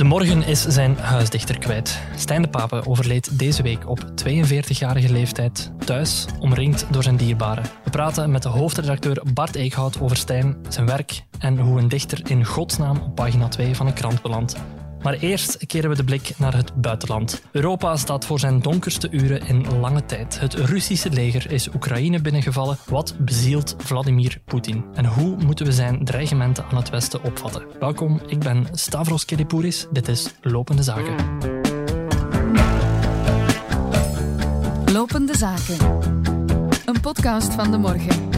De morgen is zijn huisdichter kwijt. Stijn de Pape overleed deze week op 42-jarige leeftijd, thuis, omringd door zijn dierbaren. We praten met de hoofdredacteur Bart Eekhout over Stijn, zijn werk en hoe een dichter in godsnaam op pagina 2 van een krant belandt. Maar eerst keren we de blik naar het buitenland. Europa staat voor zijn donkerste uren in lange tijd. Het Russische leger is Oekraïne binnengevallen. Wat bezielt Vladimir Poetin? En hoe moeten we zijn dreigementen aan het Westen opvatten? Welkom, ik ben Stavros Kelipouris. Dit is Lopende Zaken. Lopende Zaken. Een podcast van de morgen.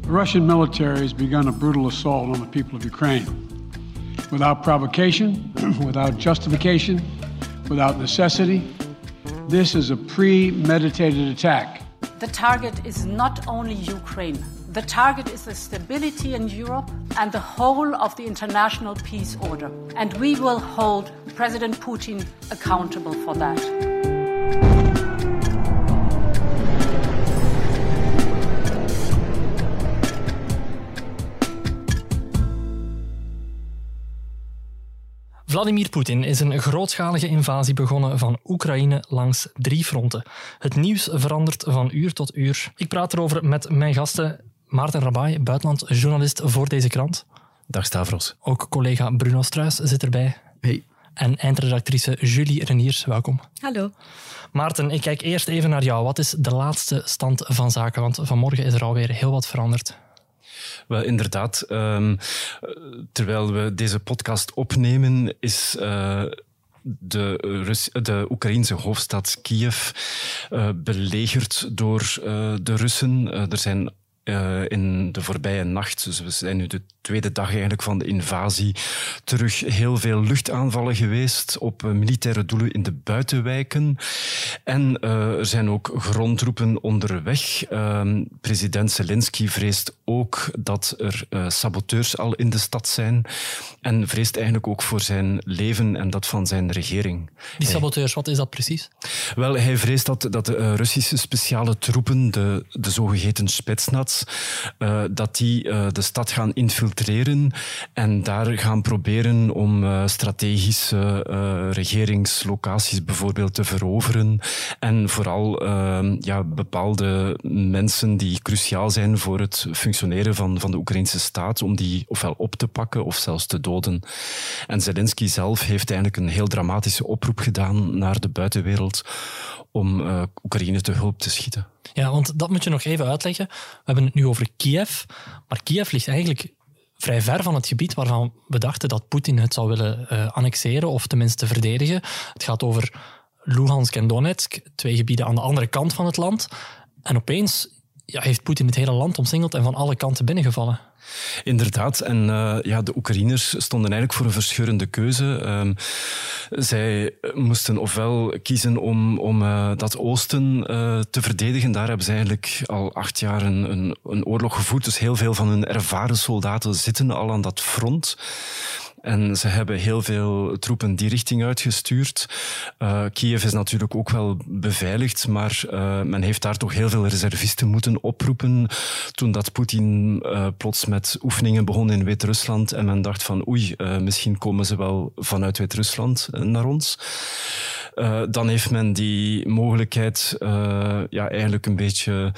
The Russian military has begun a brutal assault on the people of Ukraine. Without provocation, without justification, without necessity, this is a premeditated attack. The target is not only Ukraine. The target is the stability in Europe and the whole of the international peace order. And we will hold President Putin accountable for that. Vladimir Poetin is een grootschalige invasie begonnen van Oekraïne langs drie fronten. Het nieuws verandert van uur tot uur. Ik praat erover met mijn gasten Maarten Rabai, buitenlandjournalist voor deze krant. Dag Stavros. Ook collega Bruno Struis zit erbij. Hey. En eindredactrice Julie Reniers, welkom. Hallo. Maarten, ik kijk eerst even naar jou. Wat is de laatste stand van zaken? Want vanmorgen is er alweer heel wat veranderd. Wel, inderdaad. ehm, terwijl we deze podcast opnemen, is eh, de, de Oekraïnse hoofdstad Kiev eh, belegerd door eh, de Russen. Er zijn eh, in de voorbije nacht, dus we zijn nu de tweede dag eigenlijk van de invasie, terug heel veel luchtaanvallen geweest op eh, militaire doelen in de buitenwijken. En eh, er zijn ook grondtroepen onderweg. Ehm, president Zelensky vreest ook dat er saboteurs al in de stad zijn. En vreest eigenlijk ook voor zijn leven en dat van zijn regering. Die saboteurs, wat is dat precies? Wel, hij vreest dat, dat de Russische speciale troepen, de, de zogeheten Spetsnaz, eh, dat die eh, de stad gaan infiltreren en daar gaan proberen om eh, strategische regeringslocaties bijvoorbeeld te veroveren en vooral eh, ja, bepaalde mensen die cruciaal zijn voor het functioneren van, van de Oekraïnse staat, om die ofwel op te pakken of zelfs te doden. En Zelensky zelf heeft eigenlijk een heel dramatische oproep gedaan naar de buitenwereld om Oekraïne te hulp te schieten. Ja, want dat moet je nog even uitleggen. We hebben het nu over Kiev, maar Kiev ligt eigenlijk vrij ver van het gebied waarvan we dachten dat Poetin het zou willen eh, annexeren of tenminste verdedigen. Het gaat over Luhansk en Donetsk, twee gebieden aan de andere kant van het land. En opeens ja, heeft Poetin het hele land omsingeld en van alle kanten binnengevallen. Inderdaad, en eh, ja, de Oekraïners stonden eigenlijk voor een verscheurende keuze. Ehm, zij moesten ofwel kiezen om, om eh, dat oosten eh, te verdedigen. Daar hebben ze eigenlijk al acht jaar een, een oorlog gevoerd. Dus heel veel van hun ervaren soldaten zitten al aan dat front. En ze hebben heel veel troepen die richting uitgestuurd. Uh, Kiev is natuurlijk ook wel beveiligd, maar uh, men heeft daar toch heel veel reservisten moeten oproepen toen dat Poetin uh, plots met oefeningen begon in Wit-Rusland en men dacht van oei, misschien komen ze wel vanuit Wit-Rusland naar ons. dan heeft men die mogelijkheid ja, eigenlijk een beetje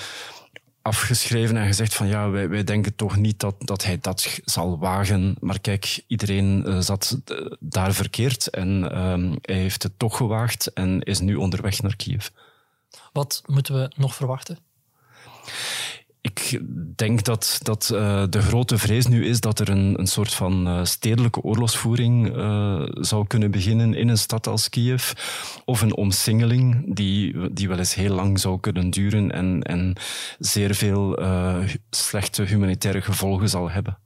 afgeschreven en gezegd van ja, wij, wij denken toch niet dat, dat hij dat zal wagen. Maar kijk, iedereen uh, zat uh, daar verkeerd en uh, hij heeft het toch gewaagd en is nu onderweg naar Kiev. Wat moeten we nog verwachten? Ik denk dat, dat uh, de grote vrees nu is dat er een, een soort van uh, stedelijke oorlogsvoering uh, zou kunnen beginnen in een stad als Kiev. Of een omsingeling die, die wel eens heel lang zou kunnen duren en, en zeer veel slechte humanitaire gevolgen zal hebben.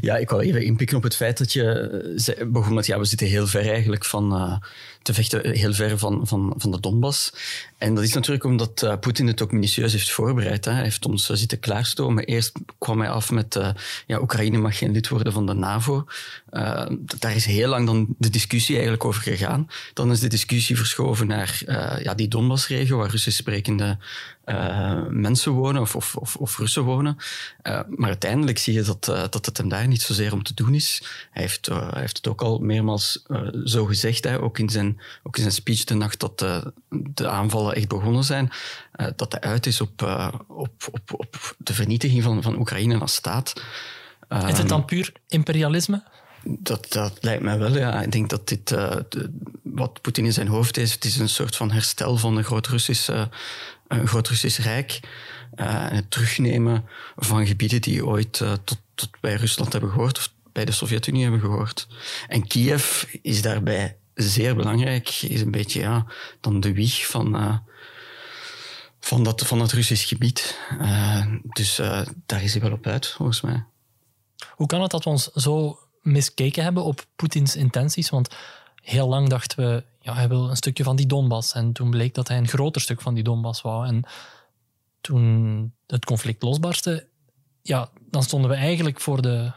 Ja, ik wil even inpikken op het feit dat je begon met, ja, we zitten heel ver eigenlijk van te vechten, heel ver van, van, van de Donbass. En dat is natuurlijk omdat uh, Poetin het ook minutieus heeft voorbereid. Hè. Hij heeft ons uh, zitten klaarstomen. Eerst kwam hij af met, ja, Oekraïne mag geen lid worden van de NAVO. Daar is heel lang dan de discussie eigenlijk over gegaan. Dan is de discussie verschoven naar ja, die Donbassregio, waar Russisch sprekende mensen wonen of, of, of, Russen wonen. Maar uiteindelijk zie je dat, dat het hem daar niet zozeer om te doen is. Hij heeft, hij heeft het ook al meermaals zo gezegd, hè, ook, in zijn, ook in zijn speech de nacht dat uh, de aanvallen echt begonnen zijn, dat hij uit is op, op, op, op de vernietiging van, van Oekraïne als staat. is het dan ehm, puur imperialisme? Dat, dat lijkt mij wel, ja. Ik denk dat dit, de, wat Poetin in zijn hoofd heeft, het is een soort van herstel van een groot Russisch, een groot Russisch Rijk. Uh, het terugnemen van gebieden die ooit tot, tot bij Rusland hebben gehoord of bij de Sovjet-Unie hebben gehoord. En Kiev is daarbij zeer belangrijk, is een beetje ja, dan de wieg van, uh, van, dat, van het Russisch gebied. dus daar is hij wel op uit, volgens mij. Hoe kan het dat we ons zo miskeken hebben op Poetins intenties? Want heel lang dachten we, ja, hij wil een stukje van die Donbass. En toen bleek dat hij een groter stuk van die Donbass wou. En toen het conflict losbarstte, ja, dan stonden we eigenlijk voor, de,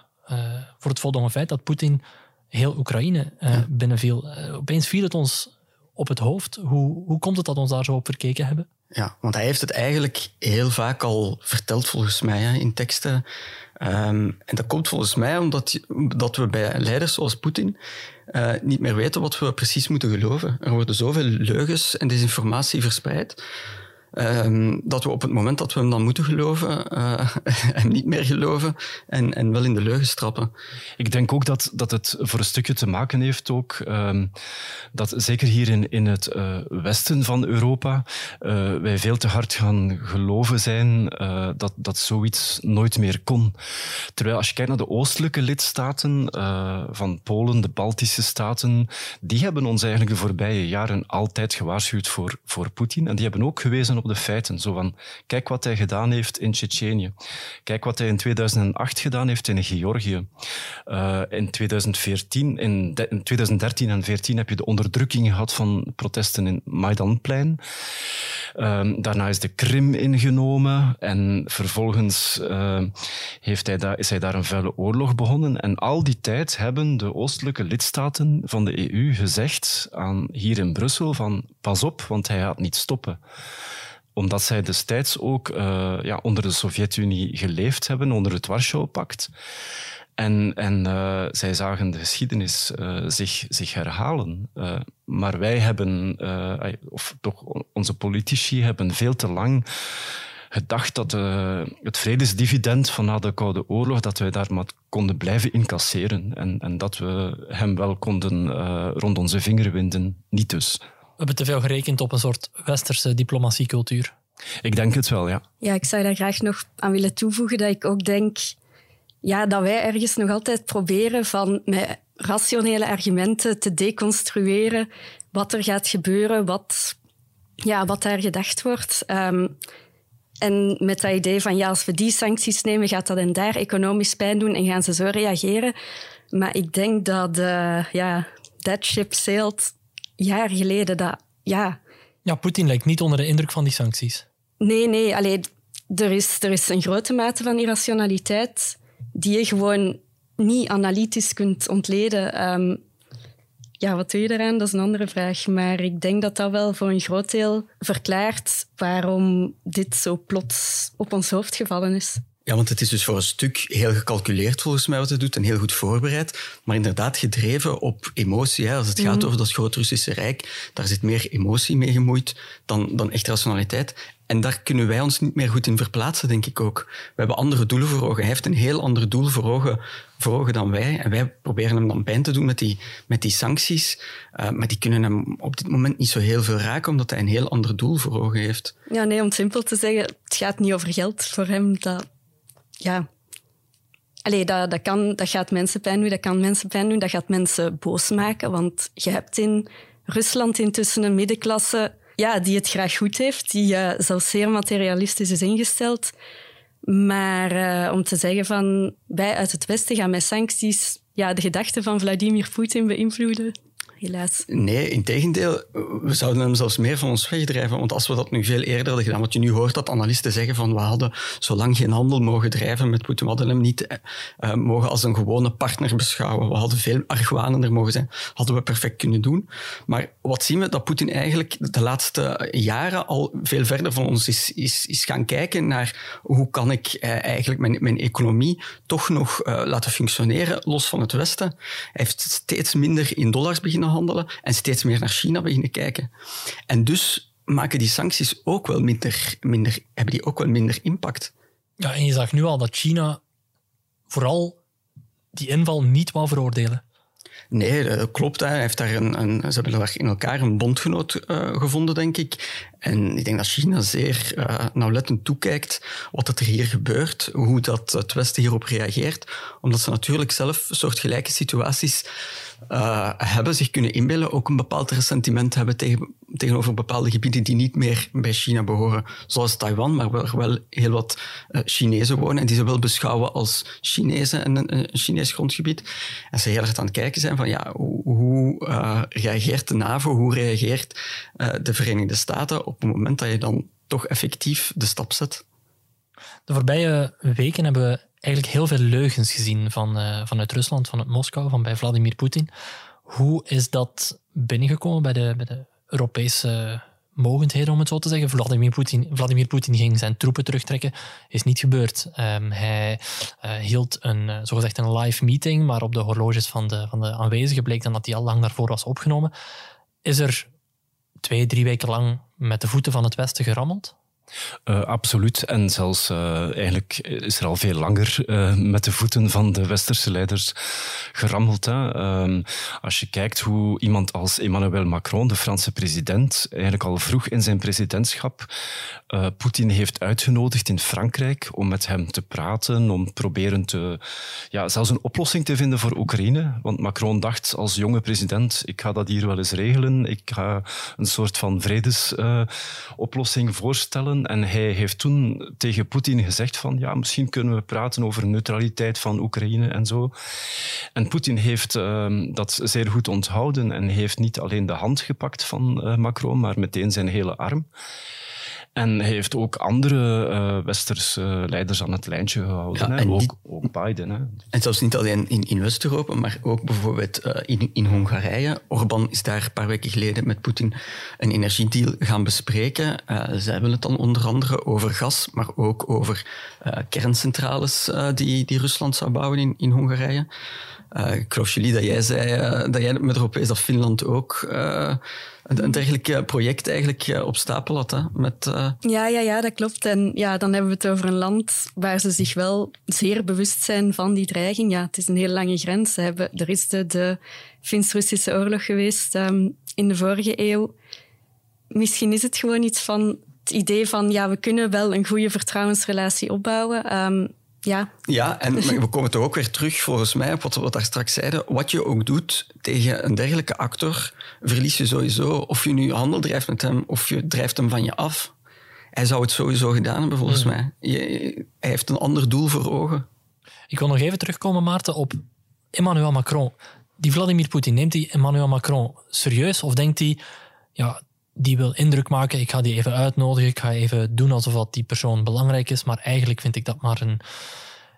voor het voldongen feit dat Poetin heel Oekraïne uh, binnenviel. Uh, opeens viel het ons op het hoofd. Hoe, hoe komt het dat we ons daar zo op verkeken hebben? Ja, want hij heeft het eigenlijk heel vaak al verteld, volgens mij, hè, in teksten. Um, en dat komt volgens mij omdat dat we bij leiders zoals Poetin uh, niet meer weten wat we precies moeten geloven. Er worden zoveel leugens en desinformatie verspreid. Um, dat we op het moment dat we hem dan moeten geloven, uh, niet meer geloven en, en wel in de leugen strappen. Ik denk ook dat, dat het voor een stukje te maken heeft ook, um, dat zeker hier in, in het uh, westen van Europa, uh, wij veel te hard gaan geloven zijn dat, dat zoiets nooit meer kon. Terwijl als je kijkt naar de oostelijke lidstaten van Polen, de Baltische staten, die hebben ons eigenlijk de voorbije jaren altijd gewaarschuwd voor, voor Poetin. En die hebben ook gewezen op de feiten. Zo van, kijk wat hij gedaan heeft in Tsjetsjenië. Kijk wat hij in 2008 gedaan heeft in Georgië. Uh, in, 2014, in, in 2013 en 2014 heb je de onderdrukking gehad van protesten in Maidanplein. Uh, daarna is de Krim ingenomen en vervolgens uh, heeft hij daar, is hij daar een vuile oorlog begonnen. En al die tijd hebben de oostelijke lidstaten van de EU gezegd aan hier in Brussel van pas op, want hij gaat niet stoppen omdat zij destijds ook uh, ja, onder de Sovjet-Unie geleefd hebben, onder het Warschau-pact. En, en uh, zij zagen de geschiedenis uh, zich, zich herhalen. maar wij hebben, of toch onze politici hebben veel te lang gedacht dat het vredesdividend van na de Koude Oorlog, dat wij daar maar konden blijven incasseren. En, en dat we hem wel konden rond onze vinger winden. Niet dus. We hebben te veel gerekend op een soort westerse diplomatiecultuur. Ik denk het wel, ja. Ja, ik zou daar graag nog aan willen toevoegen dat ik ook denk ja, dat wij ergens nog altijd proberen van met rationele argumenten te deconstrueren wat er gaat gebeuren, wat, ja, wat daar gedacht wordt. Um, en met dat idee van ja, als we die sancties nemen, gaat dat en daar economisch pijn doen en gaan ze zo reageren. Maar ik denk dat uh, ja, that ship sailed jaar geleden. Dat, ja. ja, Poetin lijkt niet onder de indruk van die sancties. Nee, nee. Alleen, er, is, er is een grote mate van irrationaliteit die je gewoon niet analytisch kunt ontleden. Um, ja, wat doe je eraan? Dat is een andere vraag. Maar ik denk dat dat wel voor een groot deel verklaart waarom dit zo plots op ons hoofd gevallen is. Ja, want het is dus voor een stuk heel gecalculeerd volgens mij wat het doet en heel goed voorbereid, maar inderdaad gedreven op emotie. Hè. Als het gaat mhm. over dat groot-Russische Rijk, daar zit meer emotie mee gemoeid dan, dan echt rationaliteit. En daar kunnen wij ons niet meer goed in verplaatsen, denk ik ook. We hebben andere doelen voor ogen. Hij heeft een heel ander doel voor ogen, voor ogen dan wij. En wij proberen hem dan pijn te doen met die, met die sancties. Uh, maar die kunnen hem op dit moment niet zo heel veel raken, omdat hij een heel ander doel voor ogen heeft. Ja, nee, om simpel te zeggen, het gaat niet over geld voor hem. Dat ja, Allee, dat, dat, kan, dat gaat mensen pijn doen, dat kan mensen pijn doen, dat gaat mensen boos maken. Want je hebt in Rusland intussen een middenklasse ja, die het graag goed heeft, die uh, zelfs zeer materialistisch is ingesteld. Maar uh, om te zeggen van wij uit het Westen gaan met sancties ja, de gedachten van Vladimir Poetin beïnvloeden. Helaas. Nee, in tegendeel, we zouden hem zelfs meer van ons wegdrijven. Want als we dat nu veel eerder hadden gedaan, wat je nu hoort dat analisten zeggen van we hadden zo lang geen handel mogen drijven met Poetin, we hadden hem niet uh, mogen als een gewone partner beschouwen, we hadden veel argwanender mogen zijn, hadden we perfect kunnen doen. Maar wat zien we? Dat Poetin eigenlijk de laatste jaren al veel verder van ons is, is, is gaan kijken naar hoe kan ik uh, eigenlijk mijn, mijn economie toch nog laten functioneren, los van het Westen. Hij heeft steeds minder in dollars beginnen handelen en steeds meer naar China beginnen kijken. En dus maken die sancties ook wel minder, minder, hebben die ook wel minder impact. Ja, en je zag nu al dat China vooral die inval niet wou veroordelen. Nee, dat klopt. Hij heeft daar een, een, ze hebben daar in elkaar een bondgenoot uh, gevonden, denk ik. En ik denk dat China zeer uh, nauwlettend toekijkt wat er hier gebeurt, hoe dat het Westen hierop reageert. Omdat ze natuurlijk zelf soortgelijke situaties uh, hebben zich kunnen inbeelden, ook een bepaald ressentiment hebben tegen, tegenover bepaalde gebieden die niet meer bij China behoren, zoals Taiwan, maar waar wel heel wat uh, Chinezen wonen en die ze wel beschouwen als Chinezen en een, een Chinees grondgebied. En ze heel erg aan het kijken zijn van ja, hoe, hoe reageert de NAVO, hoe reageert de Verenigde Staten op het moment dat je dan toch effectief de stap zet. De voorbije weken hebben we eigenlijk heel veel leugens gezien van, uh, vanuit Rusland, vanuit Moskou, van bij Vladimir Poetin. Hoe is dat binnengekomen bij de, bij de Europese mogendheden, om het zo te zeggen? Vladimir Poetin, Vladimir Poetin ging zijn troepen terugtrekken. Is niet gebeurd. Um, hij uh, hield een, uh, zogezegd een live meeting, maar op de horloges van de, van de aanwezigen bleek dan dat die al lang daarvoor was opgenomen. Is er twee, drie weken lang met de voeten van het Westen gerammeld? Uh, absoluut. En zelfs uh, eigenlijk is er al veel langer uh, met de voeten van de westerse leiders gerammeld. Hè. Um, als je kijkt hoe iemand als Emmanuel Macron, de Franse president, eigenlijk al vroeg in zijn presidentschap Poetin heeft uitgenodigd in Frankrijk om met hem te praten, om proberen te, ja, zelfs een oplossing te vinden voor Oekraïne. Want Macron dacht als jonge president, ik ga dat hier wel eens regelen, ik ga een soort van vredesoplossing voorstellen. En hij heeft toen tegen Poetin gezegd van ja, misschien kunnen we praten over neutraliteit van Oekraïne en zo. En Poetin heeft uh, dat zeer goed onthouden en heeft niet alleen de hand gepakt van uh, Macron, maar meteen zijn hele arm. En hij heeft ook andere uh, westerse leiders aan het lijntje gehouden. Ja, en ook, ook, Biden. Hè. En zelfs niet alleen in, in West-Europa, maar ook bijvoorbeeld uh, in, in Hongarije. Orbán is daar een paar weken geleden met Poetin een energiedeal gaan bespreken. Uh, zij willen het dan onder andere over gas, maar ook over kerncentrales die, die Rusland zou bouwen in, in Hongarije. Ik geloof, Julie, dat jij zei dat jij met Europees dat Finland ook een dergelijk project eigenlijk eh, op stapel had. Hè, met, uh... ja, ja, ja, dat klopt. En ja, dan hebben we het over een land waar ze zich wel zeer bewust zijn van die dreiging. Ja, het is een heel lange grens. Ze hebben, er is de, de Fins-Russische oorlog geweest um, in de vorige eeuw. Misschien is het gewoon iets van het idee van ja, we kunnen wel een goede vertrouwensrelatie opbouwen. Um, ja. Ja, en we komen toch ook weer terug, volgens mij, op wat we daar straks zeiden. Wat je ook doet tegen een dergelijke actor, verlies je sowieso. Of je nu handel drijft met hem, of je drijft hem van je af. Hij zou het sowieso gedaan hebben, volgens mm. mij. Je, hij heeft een ander doel voor ogen. Ik wil nog even terugkomen, Maarten, op Emmanuel Macron. Die Vladimir Poetin, neemt hij Emmanuel Macron serieus? Of denkt hij, ja, die wil indruk maken, ik ga die even uitnodigen, ik ga even doen alsof dat die persoon belangrijk is, maar eigenlijk vind ik dat maar een,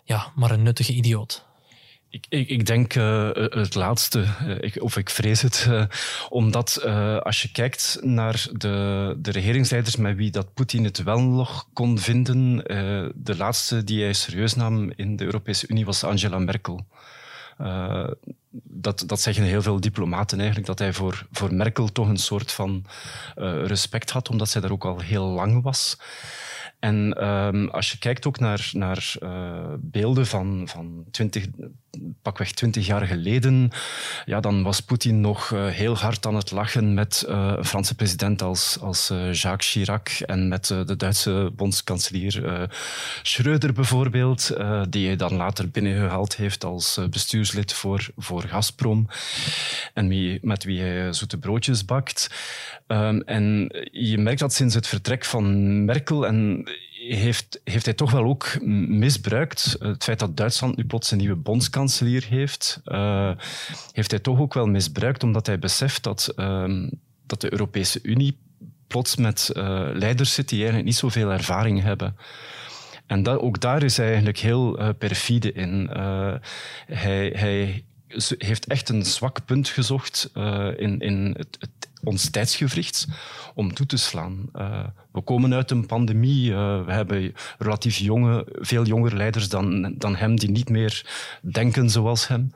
ja, maar een nuttige idioot. Ik, ik, ik denk uh, het laatste, ik, of ik vrees het, uh, omdat als je kijkt naar de, de regeringsleiders met wie dat Poetin het wel nog kon vinden, de laatste die hij serieus nam in de Europese Unie was Angela Merkel. Uh, dat, dat zeggen heel veel diplomaten eigenlijk, dat hij voor, voor Merkel toch een soort van uh, respect had, omdat zij daar ook al heel lang was. En um, als je kijkt ook naar, naar uh, beelden van, van 20, pakweg twintig jaar geleden, ja, dan was Poetin nog uh, heel hard aan het lachen met uh, een Franse president als, als Jacques Chirac en met de Duitse bondskanselier Schröder bijvoorbeeld, die hij dan later binnengehaald heeft als bestuurslid voor, voor Gazprom en met wie hij zoete broodjes bakt. Um, en je merkt dat sinds het vertrek van Merkel en heeft, heeft hij toch wel ook misbruikt. Het feit dat Duitsland nu plots een nieuwe bondskanselier heeft, uh, heeft hij toch ook wel misbruikt, omdat hij beseft dat, uh, dat de Europese Unie plots met uh, leiders zit die eigenlijk niet zoveel ervaring hebben. En dat, ook daar is hij eigenlijk heel perfide in. Hij, hij heeft echt een zwak punt gezocht in, in het, het, ons tijdsgevricht om toe te slaan. Uh, we komen uit een pandemie. Uh, we hebben relatief jonge, veel jongere leiders dan, dan hem die niet meer denken zoals hem.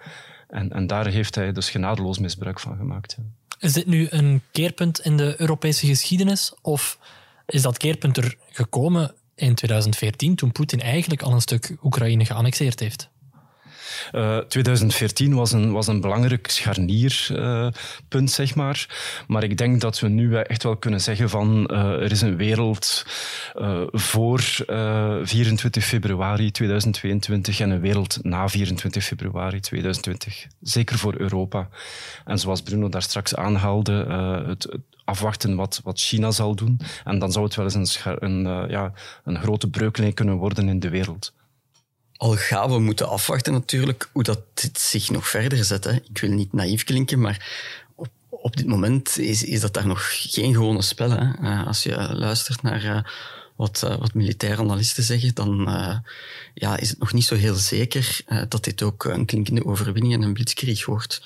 En, en daar heeft hij dus genadeloos misbruik van gemaakt. Is dit nu een keerpunt in de Europese geschiedenis? Of is dat keerpunt er gekomen in 2014, toen Poetin eigenlijk al een stuk Oekraïne geannexeerd heeft? Uh, 2014 was een, was een belangrijk scharnierpunt, uh, zeg maar. Maar ik denk dat we nu echt wel kunnen zeggen van uh, er is een wereld voor 24 februari 2022 en een wereld na 24 februari 2020. Zeker voor Europa. En zoals Bruno daar straks aanhaalde, het, het afwachten wat, wat China zal doen. En dan zou het wel eens een, een, ja, een grote breukeling kunnen worden in de wereld. Al gaan we moeten afwachten natuurlijk hoe dat dit zich nog verder zet. Hè. Ik wil niet naïef klinken, maar op, op dit moment is, is dat daar nog geen gewone spel. Hè. als je luistert naar uh, wat, uh, wat militaire analisten zeggen, dan ja, is het nog niet zo heel zeker dat dit ook een klinkende overwinning en een blitzkrieg wordt.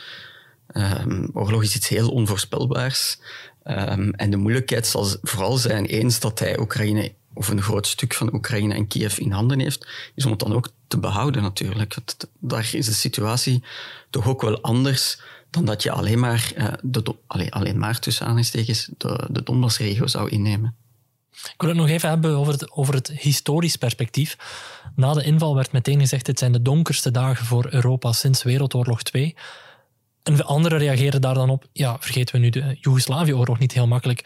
Um, oorlog is iets heel onvoorspelbaars. Um, en de moeilijkheid zal vooral zijn eens dat hij Oekraïne of een groot stuk van Oekraïne en Kiev in handen heeft, is om het dan ook te behouden natuurlijk. Daar is de situatie toch ook wel anders dan dat je alleen maar, uh, de, alleen, alleen maar tussen aanhalingstekens de, de Donbassregio zou innemen. Ik wil het nog even hebben over het, over het historisch perspectief. Na de inval werd meteen gezegd, dit zijn de donkerste dagen voor Europa sinds Wereldoorlog 2. En anderen reageren daar dan op, ja, vergeten we nu de Joegoslavië-oorlog niet heel makkelijk.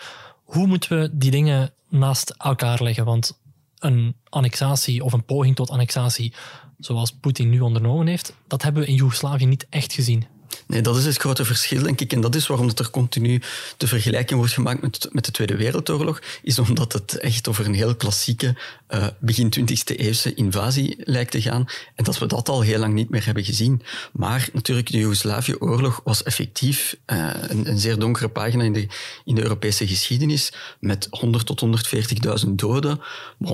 Hoe moeten we die dingen naast elkaar leggen? Want een annexatie of een poging tot annexatie, zoals Poetin nu ondernomen heeft, dat hebben we in Joegoslavië niet echt gezien. Nee, dat is het grote verschil, denk ik. En dat is waarom dat er continu de vergelijking wordt gemaakt met, met de Tweede Wereldoorlog, is omdat het echt over een heel klassieke uh, begin 20e eeuwse invasie lijkt te gaan. En dat we dat al heel lang niet meer hebben gezien. Maar natuurlijk, de Joegoslavië-oorlog was effectief uh, een, een, zeer donkere pagina in de, in de Europese geschiedenis, met 100 tot 140.000 doden.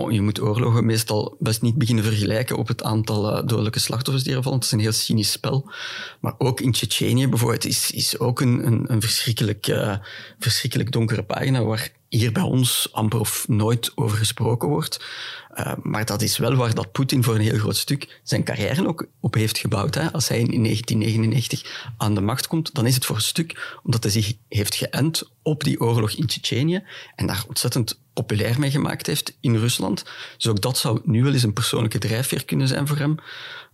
Je moet oorlogen meestal best niet beginnen vergelijken op het aantal uh, dodelijke slachtoffers die er vallen. Het is een heel cynisch spel. Maar ook in Tsjetsjenië bijvoorbeeld is, is ook een, een, een verschrikkelijk, uh, verschrikkelijk donkere pagina waar hier bij ons amper of nooit over gesproken wordt. Uh, maar dat is wel waar dat Poetin voor een heel groot stuk zijn carrière ook op heeft gebouwd. Hè. Als hij in 1999 aan de macht komt, dan is het voor een stuk omdat hij zich heeft geënt op die oorlog in Tsjetsjenië en daar ontzettend populair mee gemaakt heeft in Rusland. Dus ook dat zou nu wel eens een persoonlijke drijfveer kunnen zijn voor hem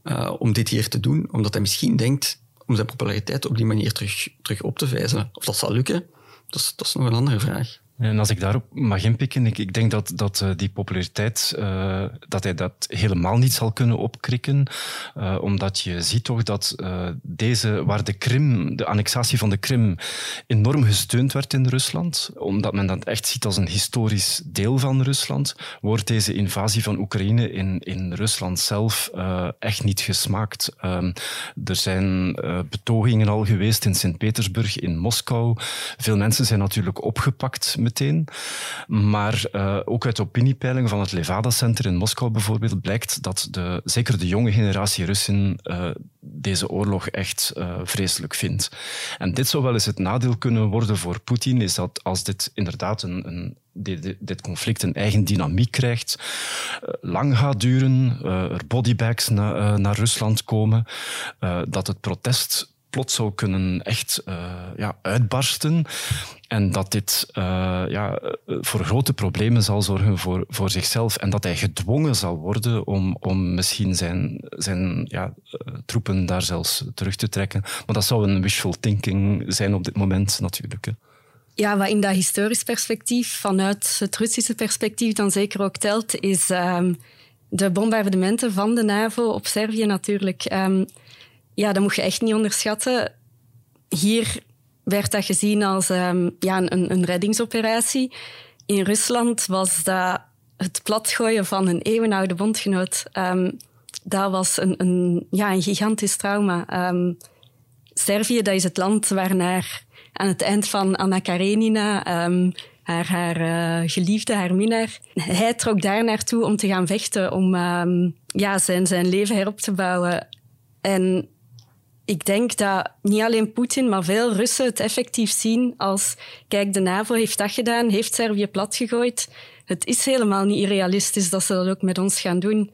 uh, om dit hier te doen, omdat hij misschien denkt om zijn populariteit op die manier terug, terug op te vijzelen. Of dat zal lukken, dat dat is nog een andere vraag. En als ik daarop mag inpikken, ik, ik denk dat, dat uh, die populariteit, uh, dat hij dat helemaal niet zal kunnen opkrikken. Uh, omdat je ziet toch dat deze, waar de Krim, de annexatie van de Krim enorm gesteund werd in Rusland, omdat men dat echt ziet als een historisch deel van Rusland, wordt deze invasie van Oekraïne in, in Rusland zelf echt niet gesmaakt. Um, er zijn betogingen al geweest in Sint-Petersburg, in Moskou. Veel mensen zijn natuurlijk opgepakt Maar uh, ook uit opiniepeilingen van het Levada Center in Moskou bijvoorbeeld blijkt dat de, zeker de jonge generatie Russen uh, deze oorlog echt uh, vreselijk vindt. En dit zou wel eens het nadeel kunnen worden voor Poetin, is dat als dit inderdaad een, een dit, conflict een eigen dynamiek krijgt, lang gaat duren, er bodybags na, naar Rusland komen, dat het protest plots zou kunnen echt uh, ja, uitbarsten. En dat dit uh, ja, voor grote problemen zal zorgen voor, voor zichzelf. En dat hij gedwongen zal worden om, om misschien zijn, zijn ja, uh, troepen daar zelfs terug te trekken. Maar dat zou een wishful thinking zijn op dit moment natuurlijk. Hè. Ja, wat in dat historisch perspectief, vanuit het Russische perspectief dan zeker ook telt, is um, de bombardementen van de NAVO op Servië natuurlijk. Um, ja, dat moet je echt niet onderschatten. Hier werd dat gezien als um, ja, een, een reddingsoperatie. In Rusland was dat het platgooien van een eeuwenoude bondgenoot, um, dat was een, een, ja, een gigantisch trauma. Um, Servië, dat is het land waarnaar aan het eind van Anna Karenina, haar, haar uh, geliefde, haar minnaar, hij trok daar naartoe om te gaan vechten, om ja, zijn, zijn leven herop te bouwen. En ik denk dat niet alleen Poetin, maar veel Russen het effectief zien als, kijk, de NAVO heeft dat gedaan, heeft Servië platgegooid. Het is helemaal niet irrealistisch dat ze dat ook met ons gaan doen.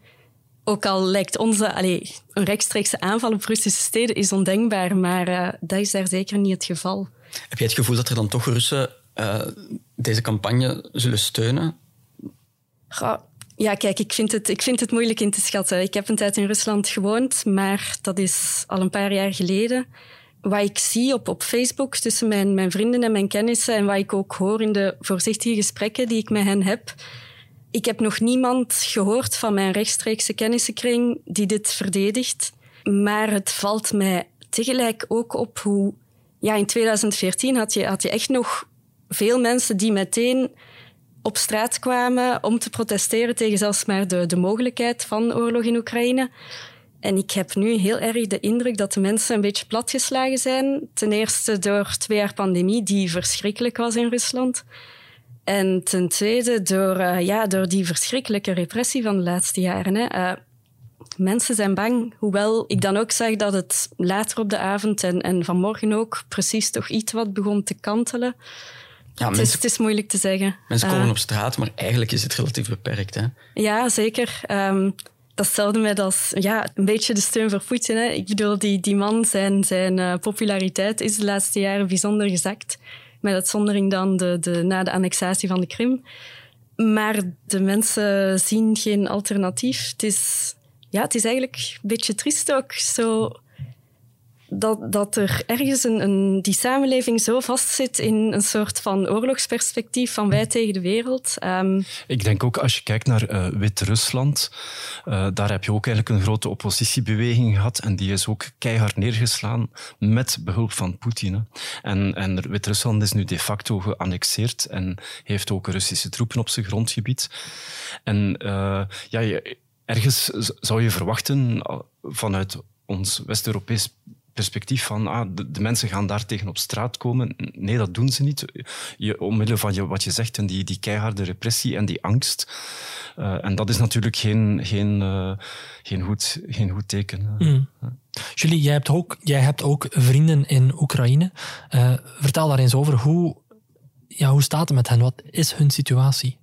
Ook al lijkt onze, allez, een rechtstreekse aanval op Russische steden is ondenkbaar, maar uh, dat is daar zeker niet het geval. Heb jij het gevoel dat er dan toch Russen uh, deze campagne zullen steunen? Ja, kijk, ik vind, het, ik vind het moeilijk in te schatten. Ik heb een tijd in Rusland gewoond, maar dat is al een paar jaar geleden. Wat ik zie op, op Facebook tussen mijn, mijn vrienden en mijn kennissen en wat ik ook hoor in de voorzichtige gesprekken die ik met hen heb, ik heb nog niemand gehoord van mijn rechtstreekse kennissenkring die dit verdedigt. Maar het valt mij tegelijk ook op hoe... Ja, in 2014 had je, had je echt nog veel mensen die meteen op straat kwamen om te protesteren tegen zelfs maar de, de mogelijkheid van oorlog in Oekraïne. En ik heb nu heel erg de indruk dat de mensen een beetje platgeslagen zijn. Ten eerste door twee jaar pandemie, die verschrikkelijk was in Rusland. En ten tweede door, uh, ja, door die verschrikkelijke repressie van de laatste jaren. Hè. Uh, mensen zijn bang, hoewel ik dan ook zag dat het later op de avond en, en vanmorgen ook precies toch iets wat begon te kantelen. Ja, het, is, het, is, moeilijk te zeggen. Mensen komen uh, op straat, maar eigenlijk is het relatief beperkt. Hè? Ja, zeker. Um, dat stelde mij als ja, een beetje de steun voor Poetin. Hè. Ik bedoel, die, die man, zijn, zijn uh, populariteit is de laatste jaren bijzonder gezakt. Met uitzondering dan de, de, na de annexatie van de Krim. Maar de mensen zien geen alternatief. Het is, ja, het is eigenlijk een beetje triest ook. Zo dat, dat er ergens een, een, die samenleving zo vastzit in een soort van oorlogsperspectief van wij tegen de wereld. Um, Ik denk ook als je kijkt naar uh, Wit-Rusland, uh, daar heb je ook eigenlijk een grote oppositiebeweging gehad en die is ook keihard neergeslaan met behulp van Poetin. En, en Wit-Rusland is nu de facto geannexeerd en heeft ook Russische troepen op zijn grondgebied. En uh, ja, ergens zou je verwachten vanuit ons West-Europees perspectief van ah, de, de, mensen gaan daar tegen op straat komen. Nee, dat doen ze niet. Je, omwille van je, wat je zegt en die, die keiharde repressie en die angst. Uh, en dat is natuurlijk geen, geen, uh, geen, goed, geen goed teken. Mm. Julie, jij hebt, ook, jij hebt ook vrienden in Oekraïne. Uh, vertel daar eens over. Hoe, ja, hoe staat het met hen? Wat is hun situatie?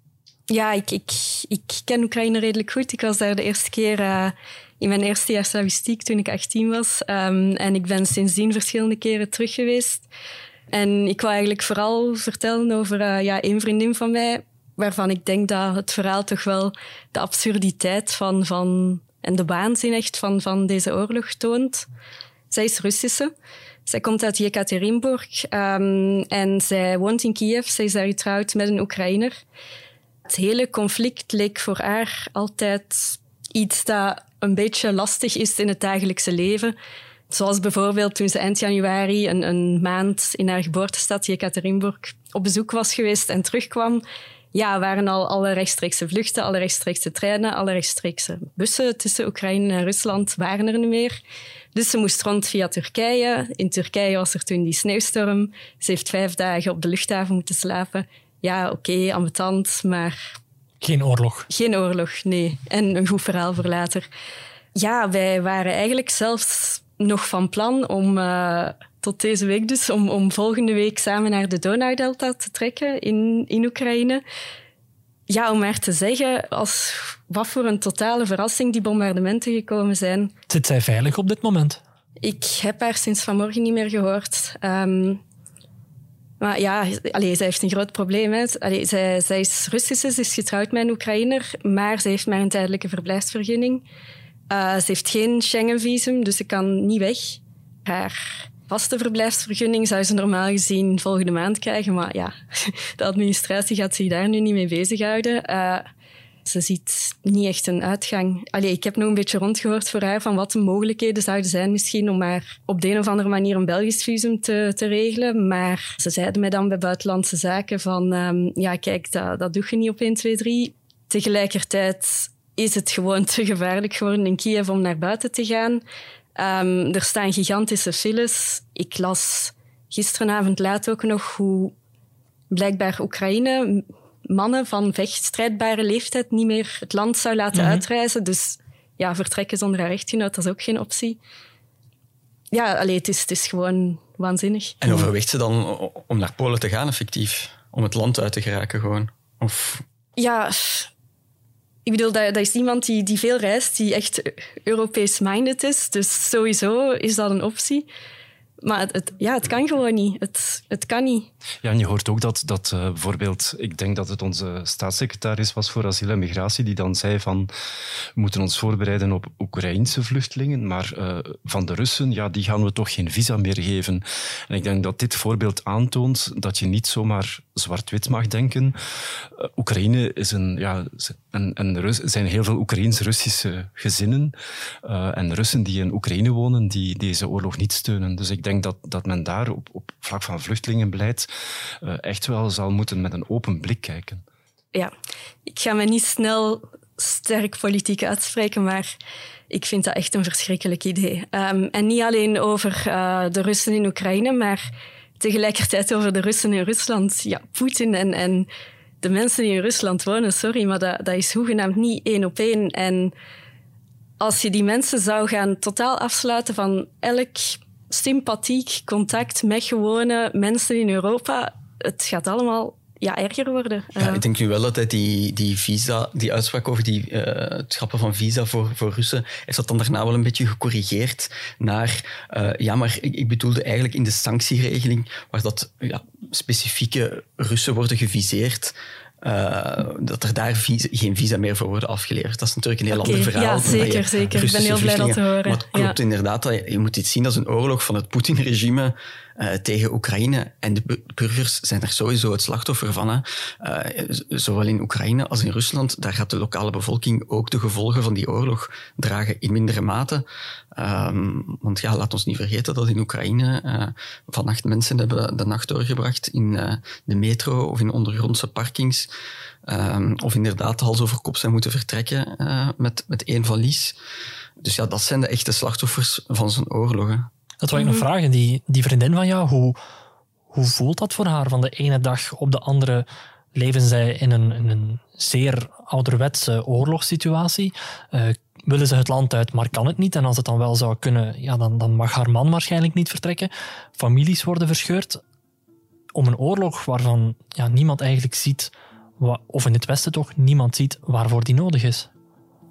Ja, ik, ik, ik ken Oekraïne redelijk goed. Ik was daar de eerste keer in mijn eerste jaar slavistiek toen ik 18 was. Um, en ik ben sindsdien verschillende keren terug geweest. En ik wil eigenlijk vooral vertellen over uh, ja, een vriendin van mij, waarvan ik denk dat het verhaal toch wel de absurditeit van, van en de waanzin echt van, van deze oorlog toont. Zij is Russische. Zij komt uit Yekaterinburg um, en zij woont in Kiev. Zij is daar getrouwd met een Oekraïner. Het hele conflict leek voor haar altijd iets dat een beetje lastig is in het dagelijkse leven. Zoals bijvoorbeeld toen ze eind januari een, een maand in haar geboortestad Jekaterinburg op bezoek was geweest en terugkwam. Ja, waren al alle rechtstreekse vluchten, alle rechtstreekse treinen, alle rechtstreekse bussen tussen Oekraïne en Rusland waren er niet meer. Dus ze moest rond via Turkije. In Turkije was er toen die sneeuwstorm. Ze heeft vijf dagen op de luchthaven moeten slapen. Ja, oké, okay, maar geen oorlog. Geen oorlog, nee. En een goed verhaal voor later. Ja, wij waren eigenlijk zelfs nog van plan om uh, tot deze week dus, om, om volgende week samen naar de Donaudelta te trekken in, in Oekraïne. Ja, om maar te zeggen, als wat voor een totale verrassing die bombardementen gekomen zijn. Zit zij veilig op dit moment? Ik heb haar sinds vanmorgen niet meer gehoord. Um, maar ja, allee, zij heeft een groot probleem. Hè. Allee, zij, zij is Russische, ze is getrouwd met een Oekraïner, maar ze heeft maar een tijdelijke verblijfsvergunning. Uh, ze heeft geen Schengen-visum, dus ze kan niet weg. Haar vaste verblijfsvergunning zou ze normaal gezien volgende maand krijgen, maar ja, de administratie gaat zich daar nu niet mee bezighouden. Uh, ze ziet niet echt een uitgang. Allee, ik heb nog een beetje rondgehoord voor haar van wat de mogelijkheden zouden zijn misschien om maar op de een of andere manier een Belgisch visum te, te regelen. Maar ze zeiden mij dan bij Buitenlandse Zaken van, um, ja kijk, dat, dat doe je niet op 1, 2, 3. tegelijkertijd is het gewoon te gevaarlijk geworden in Kiev om naar buiten te gaan. Um, er staan gigantische files. Ik las gisteravond laat ook nog hoe blijkbaar Oekraïne mannen van vechtstrijdbare leeftijd niet meer het land zou laten mhm. uitreizen. Dus ja, vertrekken zonder haar echtgenoot, dat is ook geen optie. Ja, alleen het, is, het is gewoon waanzinnig. En overweegt ze dan om naar Polen te gaan, effectief? Om het land uit te geraken gewoon? Of... Ja, ik bedoel, dat, dat is iemand die, die veel reist, die echt Europees-minded is. Dus sowieso is dat een optie. Maar het, ja, het kan gewoon niet. Het, het kan niet. Ja, en je hoort ook dat, dat uh, bijvoorbeeld, ik denk dat het onze staatssecretaris was voor asiel en migratie, die dan zei van, we moeten ons voorbereiden op Oekraïnse vluchtelingen, maar uh, van de Russen, ja, die gaan we toch geen visa meer geven. En ik denk dat dit voorbeeld aantoont dat je niet zomaar zwart-wit mag denken. Uh, Oekraïne is een, ja, en, en er zijn heel veel Oekraïens-Russische gezinnen en Russen die in Oekraïne wonen, die deze oorlog niet steunen. Dus ik denk dat, dat men daar op, op vlak van vluchtelingenbeleid echt wel zal moeten met een open blik kijken. Ja, ik ga me niet snel sterk politiek uitspreken, maar ik vind dat echt een verschrikkelijk idee. Um, en niet alleen over uh, de Russen in Oekraïne, maar tegelijkertijd over de Russen in Rusland. Ja, Poetin en, en de mensen die in Rusland wonen, sorry, maar dat, dat is hoegenaamd niet één op één. En als je die mensen zou gaan totaal afsluiten van elk sympathiek contact met gewone mensen in Europa. Het gaat allemaal ja, erger worden. Ja, ik denk nu wel dat hij die, die visa, die uitspraak over die, uh, het schrappen van visa voor, voor Russen, is dat dan daarna wel een beetje gecorrigeerd naar, uh, ja, maar ik, ik, bedoelde eigenlijk in de sanctieregeling, waar dat ja, specifieke Russen worden geviseerd, uh, dat er daar visa, geen visa meer voor worden afgeleverd. Dat is natuurlijk een heel okay, ander verhaal. Ja, zeker, zeker. Ik ben heel blij dat te horen. Maar het klopt ja. inderdaad. Dat je, je moet dit zien als een oorlog van het Poetin-regime uh, tegen Oekraïne. En de burgers zijn er sowieso het slachtoffer van. Uh, zowel in Oekraïne als in Rusland. Daar gaat de lokale bevolking ook de gevolgen van die oorlog dragen in mindere mate. Um, want ja, laat ons niet vergeten dat in Oekraïne uh, vannacht mensen hebben de nacht doorgebracht in de metro of in ondergrondse parkings. Um, of inderdaad hals over kop zijn moeten vertrekken met, met één valies. Dus ja, dat zijn de echte slachtoffers van zo'n oorlogen. Dat wil ik nog mhm. vragen. Die, die vriendin van jou, hoe, hoe voelt dat voor haar? Van de ene dag op de andere leven zij in een, in een zeer ouderwetse oorlogssituatie. Uh, willen ze het land uit, maar kan het niet. En als het dan wel zou kunnen, ja, dan, dan mag haar man waarschijnlijk niet vertrekken. Families worden verscheurd. Om een oorlog waarvan ja, niemand eigenlijk ziet, of in het Westen toch, niemand ziet waarvoor die nodig is.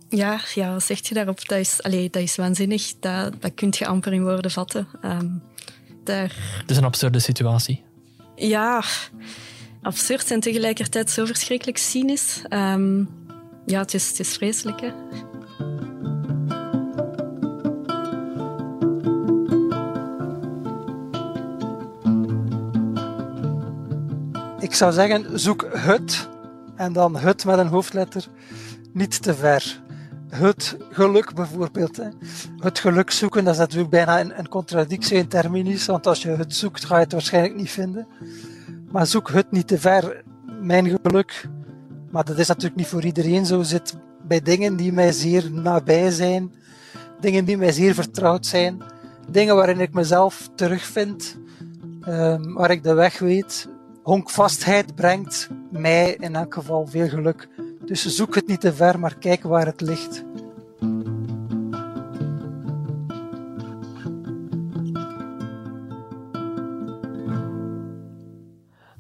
Ja, ja wat zeg je daarop? Dat is, allee, dat is waanzinnig. Dat, dat kun je amper in woorden vatten. Um, daar... Het is een absurde situatie. Ja, absurd en tegelijkertijd zo verschrikkelijk cynisch. Um, ja, het is, het is vreselijk. Hè? Ik zou zeggen, zoek het en dan het met een hoofdletter niet te ver het geluk bijvoorbeeld. Hè. Het geluk zoeken, dat is natuurlijk bijna een, contradictie in terminis, want als je het zoekt, ga je het waarschijnlijk niet vinden. Maar zoek het niet te ver. Mijn geluk, maar dat is natuurlijk niet voor iedereen zo, zit bij dingen die mij zeer nabij zijn, dingen die mij zeer vertrouwd zijn, dingen waarin ik mezelf terugvind, um, waar ik de weg weet. Honkvastheid brengt mij in elk geval veel geluk. Dus zoek het niet te ver, maar kijk waar het ligt.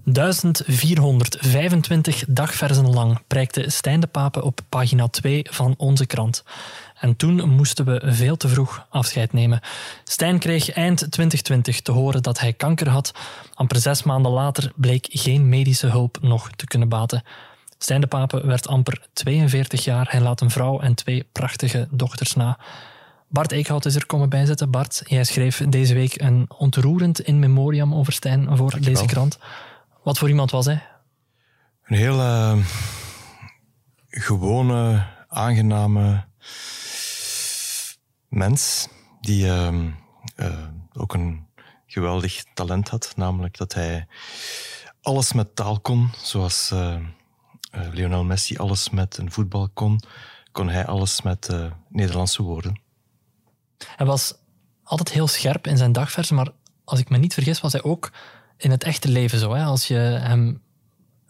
...1425 dagversen lang prijkte Stijn de Pape op pagina 2 van onze krant. En toen moesten we veel te vroeg afscheid nemen. Stijn kreeg eind 2020 te horen dat hij kanker had. Amper zes maanden later bleek geen medische hulp nog te kunnen baten. Stijn de Pape werd amper 42 jaar. Hij laat een vrouw en twee prachtige dochters na. Bart Eekhout is er komen bijzetten. Bart, jij schreef deze week een ontroerend in memoriam over Stijn voor deze krant. Wat voor iemand was hij? Een heel uh, gewone, aangename mens die uh, uh, ook een geweldig talent had. Namelijk dat hij alles met taal kon, zoals Lionel Messi alles met een voetbal kon, kon hij alles met Nederlandse woorden. Hij was altijd heel scherp in zijn dagversen, maar als ik me niet vergis, was hij ook in het echte leven zo. Hè? Als je hem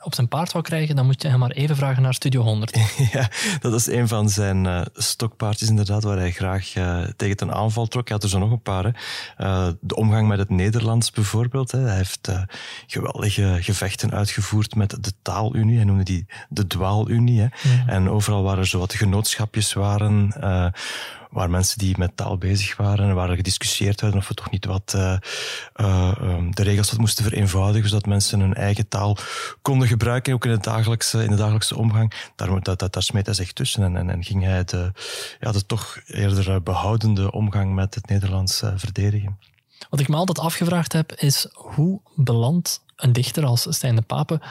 op zijn paard wou krijgen, dan moet je hem maar even vragen naar Studio 100. ja, dat is een van zijn uh, stokpaardjes inderdaad, waar hij graag uh, tegen ten aanval trok. Hij had er zo nog een paar. Hè. Uh, de omgang met het Nederlands bijvoorbeeld. Hè. Hij heeft geweldige gevechten uitgevoerd met de taalunie. Hij noemde die de dwaalunie. Hè. Mm. En overal waar er zo wat genootschapjes waren waar mensen die met taal bezig waren en waar er gediscussieerd werden of we toch niet wat uh, uh, de regels wat moesten vereenvoudigen, zodat mensen hun eigen taal konden gebruiken, ook in, het dagelijkse, in de dagelijkse omgang. Daar, dat, dat, daar smeet hij zich tussen en, en, en ging hij de, ja, de toch eerder behoudende omgang met het Nederlands uh, verdedigen. Wat ik me altijd afgevraagd heb, is hoe belandt een dichter als Stijn de Pape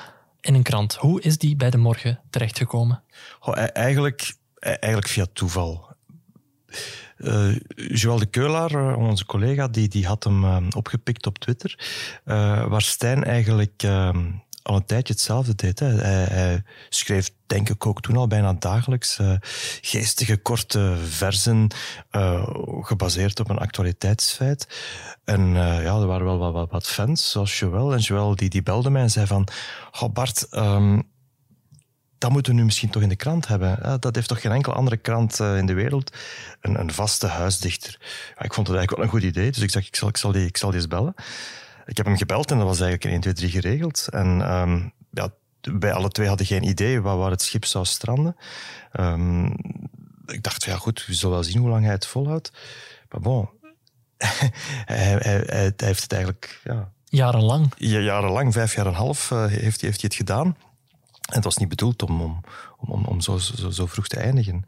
in een krant? Hoe is die bij de morgen terechtgekomen? Oh, eigenlijk, eigenlijk via toeval. Uh, Joël de Keulaar, eh, onze collega, die, die had hem uh, opgepikt op Twitter. Uh, waar Stijn eigenlijk ehm, al een tijdje hetzelfde deed. Hè. Hij, schreef, denk ik ook toen al bijna dagelijks, geestige, korte versen, gebaseerd op een actualiteitsfeit. En ja, er waren wel wat, wat, fans, zoals Joël. En Joël die, die belde mij en zei van, Bart... Um, dat moeten we nu misschien toch in de krant hebben. Dat heeft toch geen enkele andere krant eh, in de wereld. Een, een vaste huisdichter. Ja, ik vond het eigenlijk wel een goed idee, dus ik zeg, ik zal, ik zal, die, ik zal die eens bellen. Ik heb hem gebeld en dat was eigenlijk in 1, 2, 3 geregeld. En um, ja, wij alle twee hadden geen idee waar, waar het schip zou stranden. Um, ik dacht, ja goed, we zullen wel zien hoe lang hij het volhoudt. Maar bon, hij, hij, hij, hij, heeft het eigenlijk... Ja, jarenlang? Ja, jarenlang, vijf jaar en een half uh, heeft, heeft hij het gedaan. En het was niet bedoeld om, om, om, om zo, zo, zo vroeg te eindigen.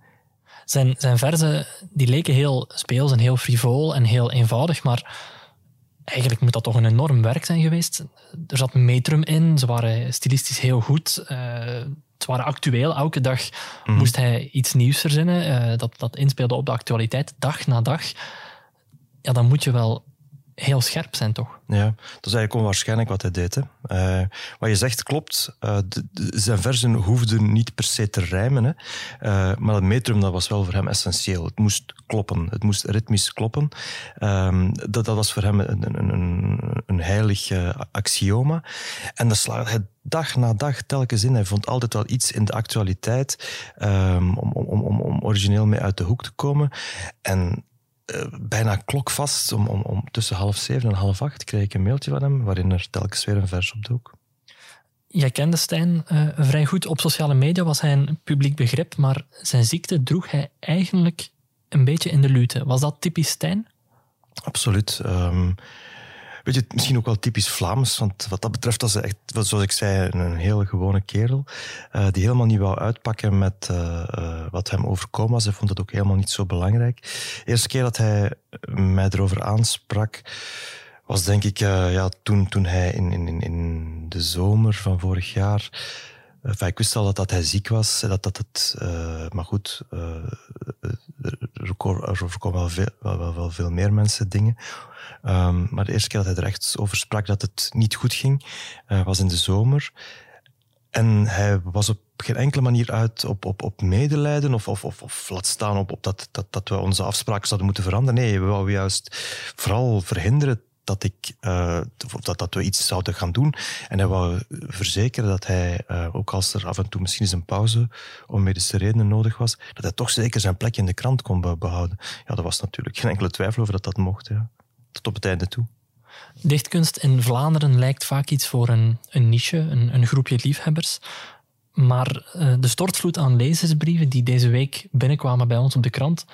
Zijn, zijn verzen die leken heel speels en heel frivol en heel eenvoudig, maar eigenlijk moet dat toch een enorm werk zijn geweest. Er zat metrum in, ze waren stilistisch heel goed. Uh, het waren actueel. Elke dag mhm. moest hij iets nieuws verzinnen uh, dat, dat inspeelde op de actualiteit, dag na dag. Ja, dan moet je wel heel scherp zijn, toch? Ja, dat is eigenlijk onwaarschijnlijk wat hij deed. Hè. Uh, wat je zegt klopt. Uh, de, zijn versen hoefden niet per se te rijmen. Hè. Uh, maar het metrum dat was wel voor hem essentieel. Het moest kloppen. Het moest ritmisch kloppen. Um, dat, dat was voor hem een, een, een, een heilig axioma. En dat slaagde hij dag na dag telkens in. Hij vond altijd wel iets in de actualiteit um, om, om, om, om origineel mee uit de hoek te komen. En uh, bijna klokvast. Om, om, om tussen half zeven en half acht kreeg ik een mailtje van hem waarin er telkens weer een vers op dook. Jij kende Stijn uh, vrij goed. Op sociale media was hij een publiek begrip, maar zijn ziekte droeg hij eigenlijk een beetje in de lute. Was dat typisch Stijn? Absoluut. Um, weet je, misschien ook wel typisch Vlaams. Want wat dat betreft was hij echt, zoals ik zei, een heel gewone kerel. Uh, die helemaal niet wou uitpakken met uh, uh, wat hem overkomen was. Hij vond het ook helemaal niet zo belangrijk. De eerste keer dat hij mij erover aansprak, was denk ik ja, toen, toen hij in, in, in de zomer van vorig jaar Enfin, ik wist al dat, dat hij ziek was. Dat, dat het, uh, maar goed, uh, er, voorkomen wel veel, wel, wel, veel meer mensen dingen. Um, maar de eerste keer dat hij er echt over sprak dat het niet goed ging, uh, was in de zomer. En hij was op geen enkele manier uit op, op, op medelijden of, of, of, of laat staan op, op dat, dat, dat we onze afspraken zouden moeten veranderen. Nee, we wouden juist vooral verhinderen dat, ik, uh, dat, dat we iets zouden gaan doen. En hij wou verzekeren dat hij, uh, ook als er af en toe misschien eens een pauze om medische redenen nodig was, dat hij toch zeker zijn plek in de krant kon behouden. Ja, er was natuurlijk geen enkele twijfel over dat dat mocht. Ja. Tot op het einde toe. Dichtkunst in Vlaanderen lijkt vaak iets voor een, een niche, een, een groepje liefhebbers. Maar uh, de stortvloed aan lezersbrieven die deze week binnenkwamen bij ons op de krant,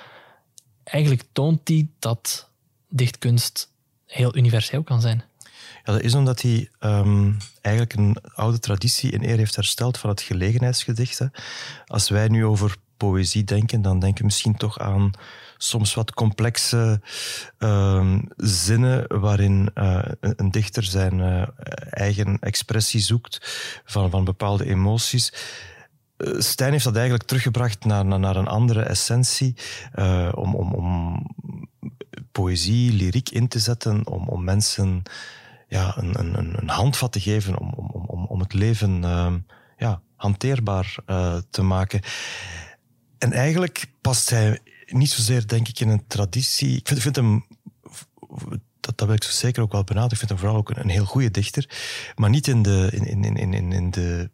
eigenlijk toont die dat dichtkunst heel universeel kan zijn. Ja, dat is omdat hij um, eigenlijk een oude traditie in eer heeft hersteld van het gelegenheidsgedicht. Hè. Als wij nu over poëzie denken, dan denken we misschien toch aan soms wat complexe uh, zinnen waarin uh, een dichter zijn uh, eigen expressie zoekt van, van bepaalde emoties. Stijn heeft dat eigenlijk teruggebracht naar, naar, naar een andere essentie, om, om, om poëzie, lyriek in te zetten om, om mensen ja, een, een, een handvat te geven om, om, om, om het leven uh, ja, hanteerbaar te maken. En eigenlijk past hij niet zozeer, denk ik, in een traditie. Ik vind, vind hem dat, dat wil ik zo zeker ook wel benadrukken. Ik vind hem vooral ook een, een heel goede dichter. Maar niet in de, in, in, in, in, de,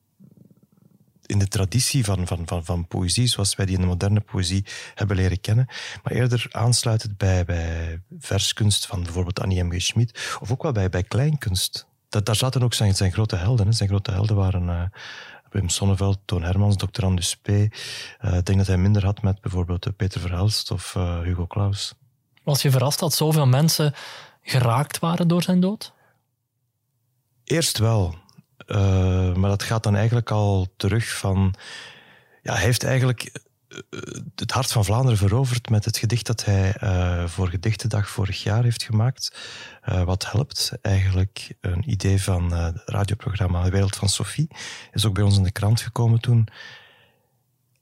in de traditie van, van, van, van poëzie, zoals wij die in de moderne poëzie hebben leren kennen. Maar eerder aansluitend bij, bij verskunst van bijvoorbeeld Annie M. G. Schmid. Of ook wel bij, bij kleinkunst. Dat, daar zaten ook zijn, zijn grote helden. Hè. Zijn grote helden waren... Uh, Wim Sonneveld, Toon Hermans, Dr. Andus P. Uh, ik denk dat hij minder had met bijvoorbeeld Peter Verhelst of uh, Hugo Claus. Was je verrast dat zoveel mensen geraakt waren door zijn dood? Eerst wel. Uh, maar dat gaat dan eigenlijk al terug van... Ja, hij heeft eigenlijk eh, het hart van Vlaanderen veroverd met het gedicht dat hij voor Gedichtendag vorig jaar heeft gemaakt. Wat helpt eigenlijk een idee van het radioprogramma De Wereld van Sophie. Is ook bij ons in de krant gekomen toen.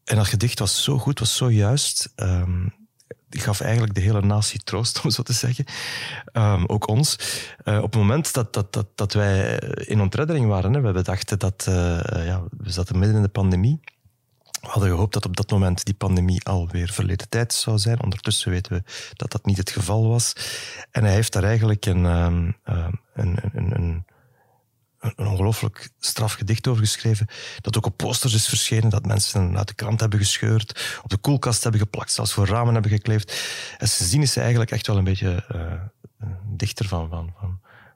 En dat gedicht was zo goed, was zo juist. Um, gaf eigenlijk de hele natie troost, om zo te zeggen. Um, ook ons. Uh, op het moment dat, dat, dat, dat wij in ontreddering waren, hè, we dachten dat uh, ja, we zaten midden in de pandemie. We hadden gehoopt dat op dat moment die pandemie alweer verleden tijd zou zijn. Ondertussen weten we dat dat niet het geval was. En hij heeft daar eigenlijk een, um, een, een, een een ongelooflijk straf gedicht over geschreven. Dat ook op posters is verschenen, dat mensen uit de krant hebben gescheurd, op de koelkast hebben geplakt, zelfs voor ramen hebben gekleefd. En zien is hij eigenlijk echt wel een beetje uh, dichter van, van,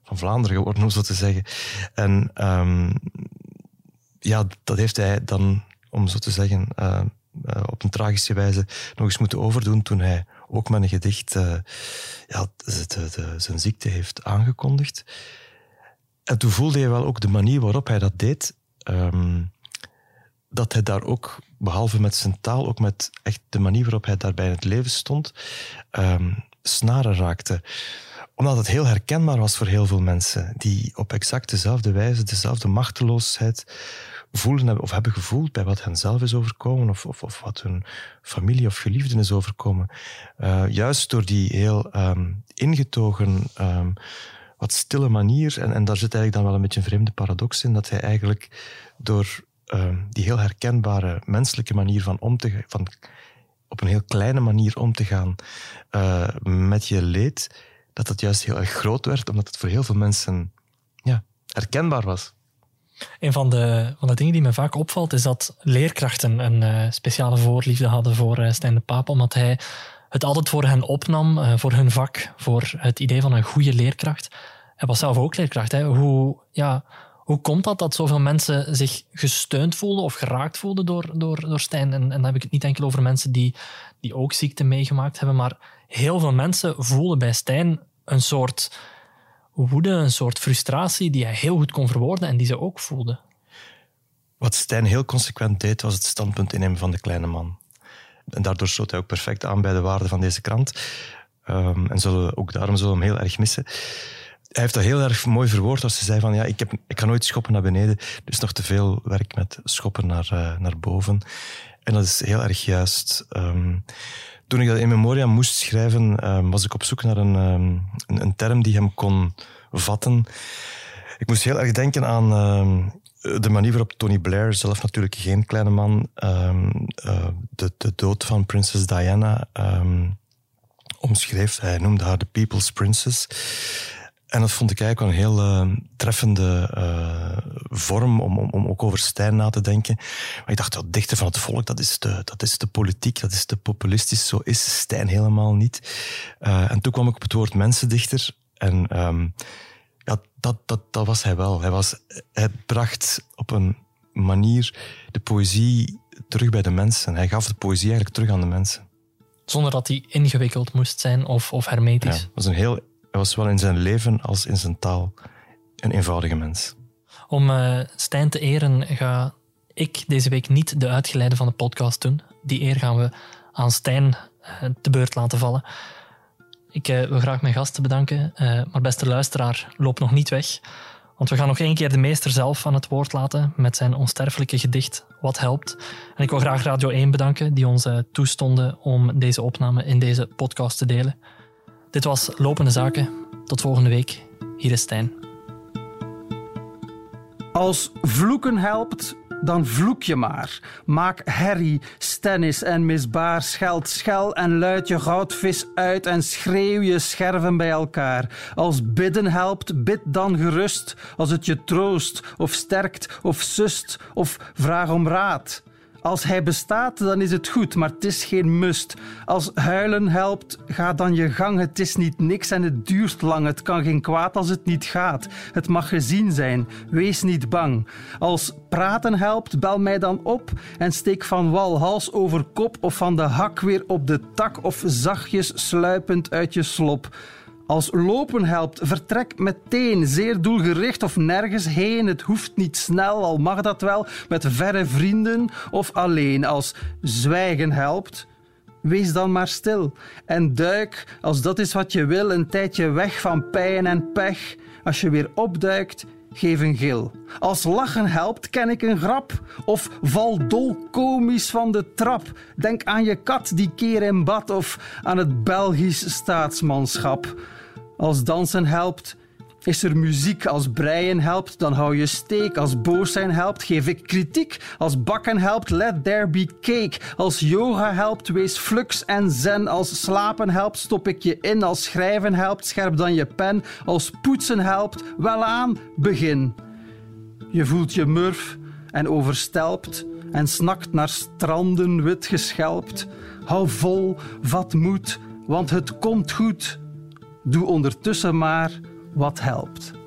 van, Vlaanderen geworden, om zo te zeggen. En um, ja, dat heeft hij dan, om zo te zeggen, uh, uh, op een tragische wijze nog eens moeten overdoen toen hij ook met een gedicht ja, zijn ziekte heeft aangekondigd. En toen voelde je wel ook de manier waarop hij dat deed, um, dat hij daar ook, behalve met zijn taal, ook met echt de manier waarop hij daarbij in het leven stond, um, snaren raakte. Omdat het heel herkenbaar was voor heel veel mensen, die op exact dezelfde wijze, dezelfde machteloosheid voelen of hebben gevoeld bij wat hen zelf is overkomen of, of, of wat hun familie of geliefden is overkomen. Uh, juist door die heel um, ingetogen wat stille manier. En, en daar zit eigenlijk dan wel een beetje een vreemde paradox in, dat hij eigenlijk door uh, die heel herkenbare menselijke manier van om te van op een heel kleine manier om te gaan uh, met je leed, dat dat juist heel erg groot werd, omdat het voor heel veel mensen ja, herkenbaar was. Een van de, van de dingen die me vaak opvalt, is dat leerkrachten een uh, speciale voorliefde hadden voor uh, Stijn de Paap, omdat hij het altijd voor hen opnam, uh, voor hun vak, voor het idee van een goede leerkracht. Hij was zelf ook leerkracht. Hoe, ja, hoe komt dat dat zoveel mensen zich gesteund voelden of geraakt voelden door, door, door Stijn? En, en dan heb ik het niet enkel over mensen die, die ook ziekte meegemaakt hebben, maar heel veel mensen voelden bij Stijn een soort woede, een soort frustratie die hij heel goed kon verwoorden en die ze ook voelden. Wat Stijn heel consequent deed, was het standpunt innemen van de kleine man. En daardoor sloot hij ook perfect aan bij de waarde van deze krant. Um, en zullen, ook daarom zullen we hem heel erg missen. Hij heeft dat heel erg mooi verwoord als hij zei van ja, ik, heb, ik kan nooit schoppen naar beneden. Dus nog te veel werk met schoppen naar, uh, naar boven. En dat is heel erg juist. Um, toen ik dat in memoria moest schrijven, um, was ik op zoek naar een, een, een, term die hem kon vatten. Ik moest heel erg denken aan de manier waarop Tony Blair, zelf natuurlijk geen kleine man, um, uh, de, de dood van prinses Diana um, omschreef. Hij noemde haar de People's Princess. En dat vond ik eigenlijk een heel uh, treffende uh, vorm om, om, om ook over Stijn na te denken. Maar ik dacht, dat dichter van het volk, dat is, de, dat is de politiek, dat is te populistisch. Zo is Stijn helemaal niet. Uh, en toen kwam ik op het woord mensendichter. En ja, dat, dat, dat was hij wel. Hij, was, hij bracht op een manier de poëzie terug bij de mensen. Hij gaf de poëzie eigenlijk terug aan de mensen. Zonder dat hij ingewikkeld moest zijn of, of hermetisch. Ja, was een heel, hij was wel in zijn leven als in zijn taal een eenvoudige mens. Om uh, Stijn te eren ga ik deze week niet de uitgeleide van de podcast doen. Die eer gaan we aan Stijn uh, te beurt laten vallen. Ik uh, wil graag mijn gasten bedanken, maar beste luisteraar, loop nog niet weg. Want we gaan nog één keer de meester zelf aan het woord laten met zijn onsterfelijke gedicht Wat helpt. En ik wil graag Radio 1 bedanken die ons toestonden om deze opname in deze podcast te delen. Dit was Lopende Zaken. Tot volgende week. Hier is Stijn. Als vloeken helpt, dan vloek je maar. Maak herrie, stennis en misbaar, scheld schel en luid je goudvis uit en schreeuw je scherven bij elkaar. Als bidden helpt, bid dan gerust, als het je troost of sterkt of sust of vraag om raad. Als hij bestaat, dan is het goed, maar het is geen must. Als huilen helpt, ga dan je gang. Het is niet niks en het duurt lang. Het kan geen kwaad als het niet gaat. Het mag gezien zijn. Wees niet bang. Als praten helpt, bel mij dan op en steek van wal hals over kop of van de hak weer op de tak of zachtjes sluipend uit je slop. Als lopen helpt, vertrek meteen, zeer doelgericht of nergens heen. Het hoeft niet snel, al mag dat wel, met verre vrienden of alleen. Als zwijgen helpt, wees dan maar stil en duik, als dat is wat je wil, een tijdje weg van pijn en pech. Als je weer opduikt, geef een gil. Als lachen helpt, ken ik een grap. Of val dolkomisch van de trap. Denk aan je kat die keer in bad of aan het Belgisch staatsmanschap. Als dansen helpt, is er muziek. Als breien helpt, dan hou je steek. Als boos zijn helpt, geef ik kritiek. Als bakken helpt, let there be cake. Als yoga helpt, wees flux en zen. Als slapen helpt, stop ik je in. Als schrijven helpt, scherp dan je pen. Als poetsen helpt, wel aan, begin. Je voelt je murf en overstelpt en snakt naar stranden wit geschelpt. Hou vol, vat moed, want het komt goed. Doe ondertussen maar wat helpt.